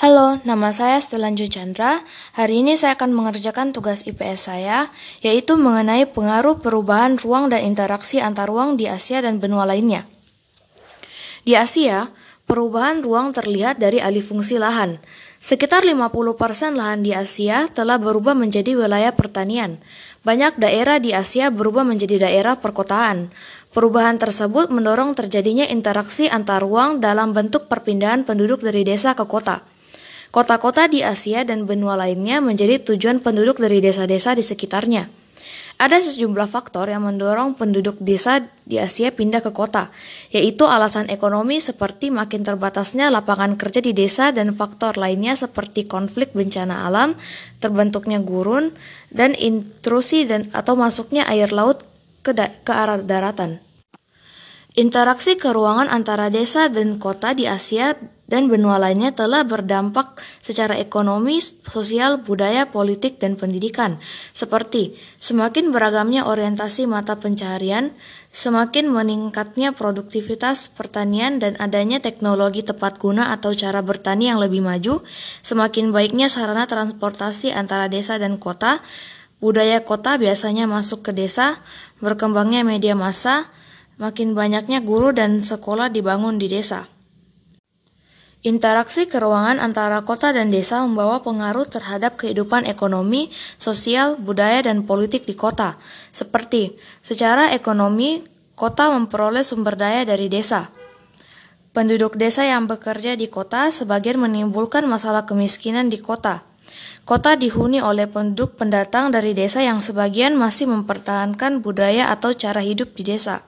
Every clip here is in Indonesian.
Halo, nama saya Stelanjo Chandra. Hari ini saya akan mengerjakan tugas IPS saya, yaitu mengenai pengaruh perubahan ruang dan interaksi antar ruang di Asia dan benua lainnya. Di Asia, perubahan ruang terlihat dari alih fungsi lahan. Sekitar 50% lahan di Asia telah berubah menjadi wilayah pertanian. Banyak daerah di Asia berubah menjadi daerah perkotaan. Perubahan tersebut mendorong terjadinya interaksi antar ruang dalam bentuk perpindahan penduduk dari desa ke kota. Kota-kota di Asia dan benua lainnya menjadi tujuan penduduk dari desa-desa di sekitarnya. Ada sejumlah faktor yang mendorong penduduk desa di Asia pindah ke kota, yaitu alasan ekonomi seperti makin terbatasnya lapangan kerja di desa dan faktor lainnya seperti konflik bencana alam, terbentuknya gurun, dan intrusi dan atau masuknya air laut ke, ke arah daratan. Interaksi keruangan antara desa dan kota di Asia dan benua lainnya telah berdampak secara ekonomi, sosial, budaya, politik, dan pendidikan, seperti semakin beragamnya orientasi mata pencaharian, semakin meningkatnya produktivitas pertanian dan adanya teknologi tepat guna atau cara bertani yang lebih maju, semakin baiknya sarana transportasi antara desa dan kota, budaya kota biasanya masuk ke desa, berkembangnya media massa, makin banyaknya guru dan sekolah dibangun di desa. Interaksi keruangan antara kota dan desa membawa pengaruh terhadap kehidupan ekonomi, sosial, budaya, dan politik di kota. Seperti, secara ekonomi, kota memperoleh sumber daya dari desa. Penduduk desa yang bekerja di kota sebagian menimbulkan masalah kemiskinan di kota. Kota dihuni oleh penduduk pendatang dari desa yang sebagian masih mempertahankan budaya atau cara hidup di desa.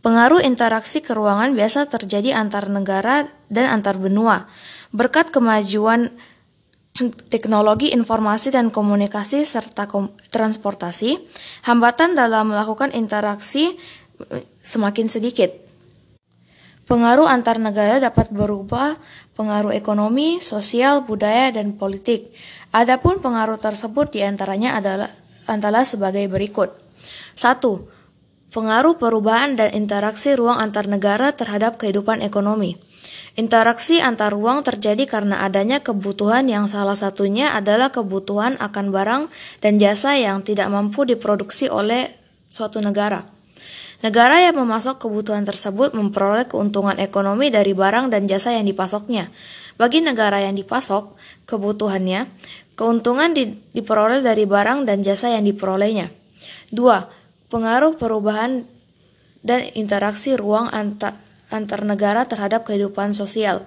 Pengaruh interaksi keruangan biasa terjadi antar negara dan antar benua. Berkat kemajuan teknologi informasi dan komunikasi serta transportasi, hambatan dalam melakukan interaksi eh, semakin sedikit. Pengaruh antar negara dapat berubah pengaruh ekonomi, sosial, budaya, dan politik. Adapun pengaruh tersebut di antaranya adalah antara sebagai berikut. 1 Pengaruh perubahan dan interaksi ruang antar negara terhadap kehidupan ekonomi. Interaksi antar ruang terjadi karena adanya kebutuhan yang salah satunya adalah kebutuhan akan barang dan jasa yang tidak mampu diproduksi oleh suatu negara. Negara yang memasok kebutuhan tersebut memperoleh keuntungan ekonomi dari barang dan jasa yang dipasoknya. Bagi negara yang dipasok kebutuhannya, keuntungan diperoleh dari barang dan jasa yang diperolehnya. 2 pengaruh perubahan dan interaksi ruang antar, negara terhadap kehidupan sosial.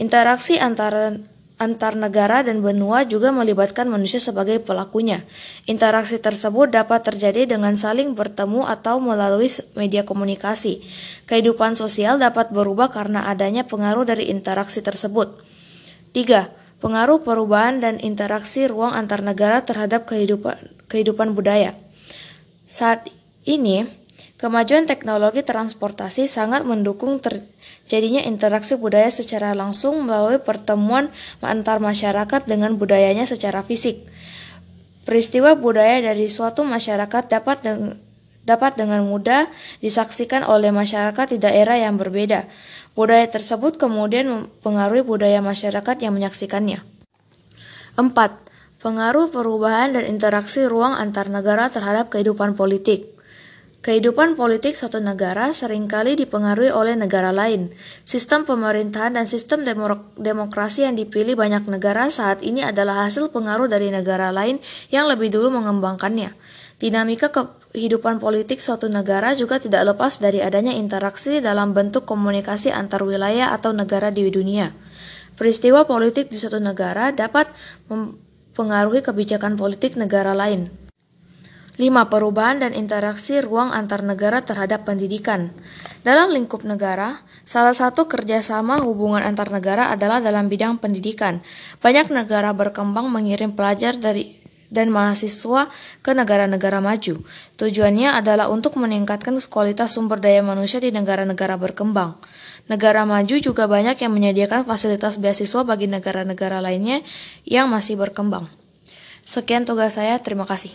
Interaksi antara antar negara dan benua juga melibatkan manusia sebagai pelakunya. Interaksi tersebut dapat terjadi dengan saling bertemu atau melalui media komunikasi. Kehidupan sosial dapat berubah karena adanya pengaruh dari interaksi tersebut. 3. Pengaruh perubahan dan interaksi ruang antar negara terhadap kehidupan, kehidupan budaya. Saat ini, kemajuan teknologi transportasi sangat mendukung terjadinya interaksi budaya secara langsung melalui pertemuan antar masyarakat dengan budayanya secara fisik. Peristiwa budaya dari suatu masyarakat dapat dengan dapat dengan mudah disaksikan oleh masyarakat di daerah yang berbeda. Budaya tersebut kemudian mempengaruhi budaya masyarakat yang menyaksikannya. 4. Pengaruh perubahan dan interaksi ruang antar negara terhadap kehidupan politik. Kehidupan politik suatu negara sering kali dipengaruhi oleh negara lain. Sistem pemerintahan dan sistem demokrasi yang dipilih banyak negara saat ini adalah hasil pengaruh dari negara lain yang lebih dulu mengembangkannya. Dinamika kehidupan politik suatu negara juga tidak lepas dari adanya interaksi dalam bentuk komunikasi antar wilayah atau negara di dunia. Peristiwa politik di suatu negara dapat pengaruhi kebijakan politik negara lain. 5. Perubahan dan interaksi ruang antar negara terhadap pendidikan. Dalam lingkup negara, salah satu kerjasama hubungan antar negara adalah dalam bidang pendidikan. Banyak negara berkembang mengirim pelajar dari dan mahasiswa ke negara-negara maju. Tujuannya adalah untuk meningkatkan kualitas sumber daya manusia di negara-negara berkembang. Negara maju juga banyak yang menyediakan fasilitas beasiswa bagi negara-negara lainnya yang masih berkembang. Sekian tugas saya, terima kasih.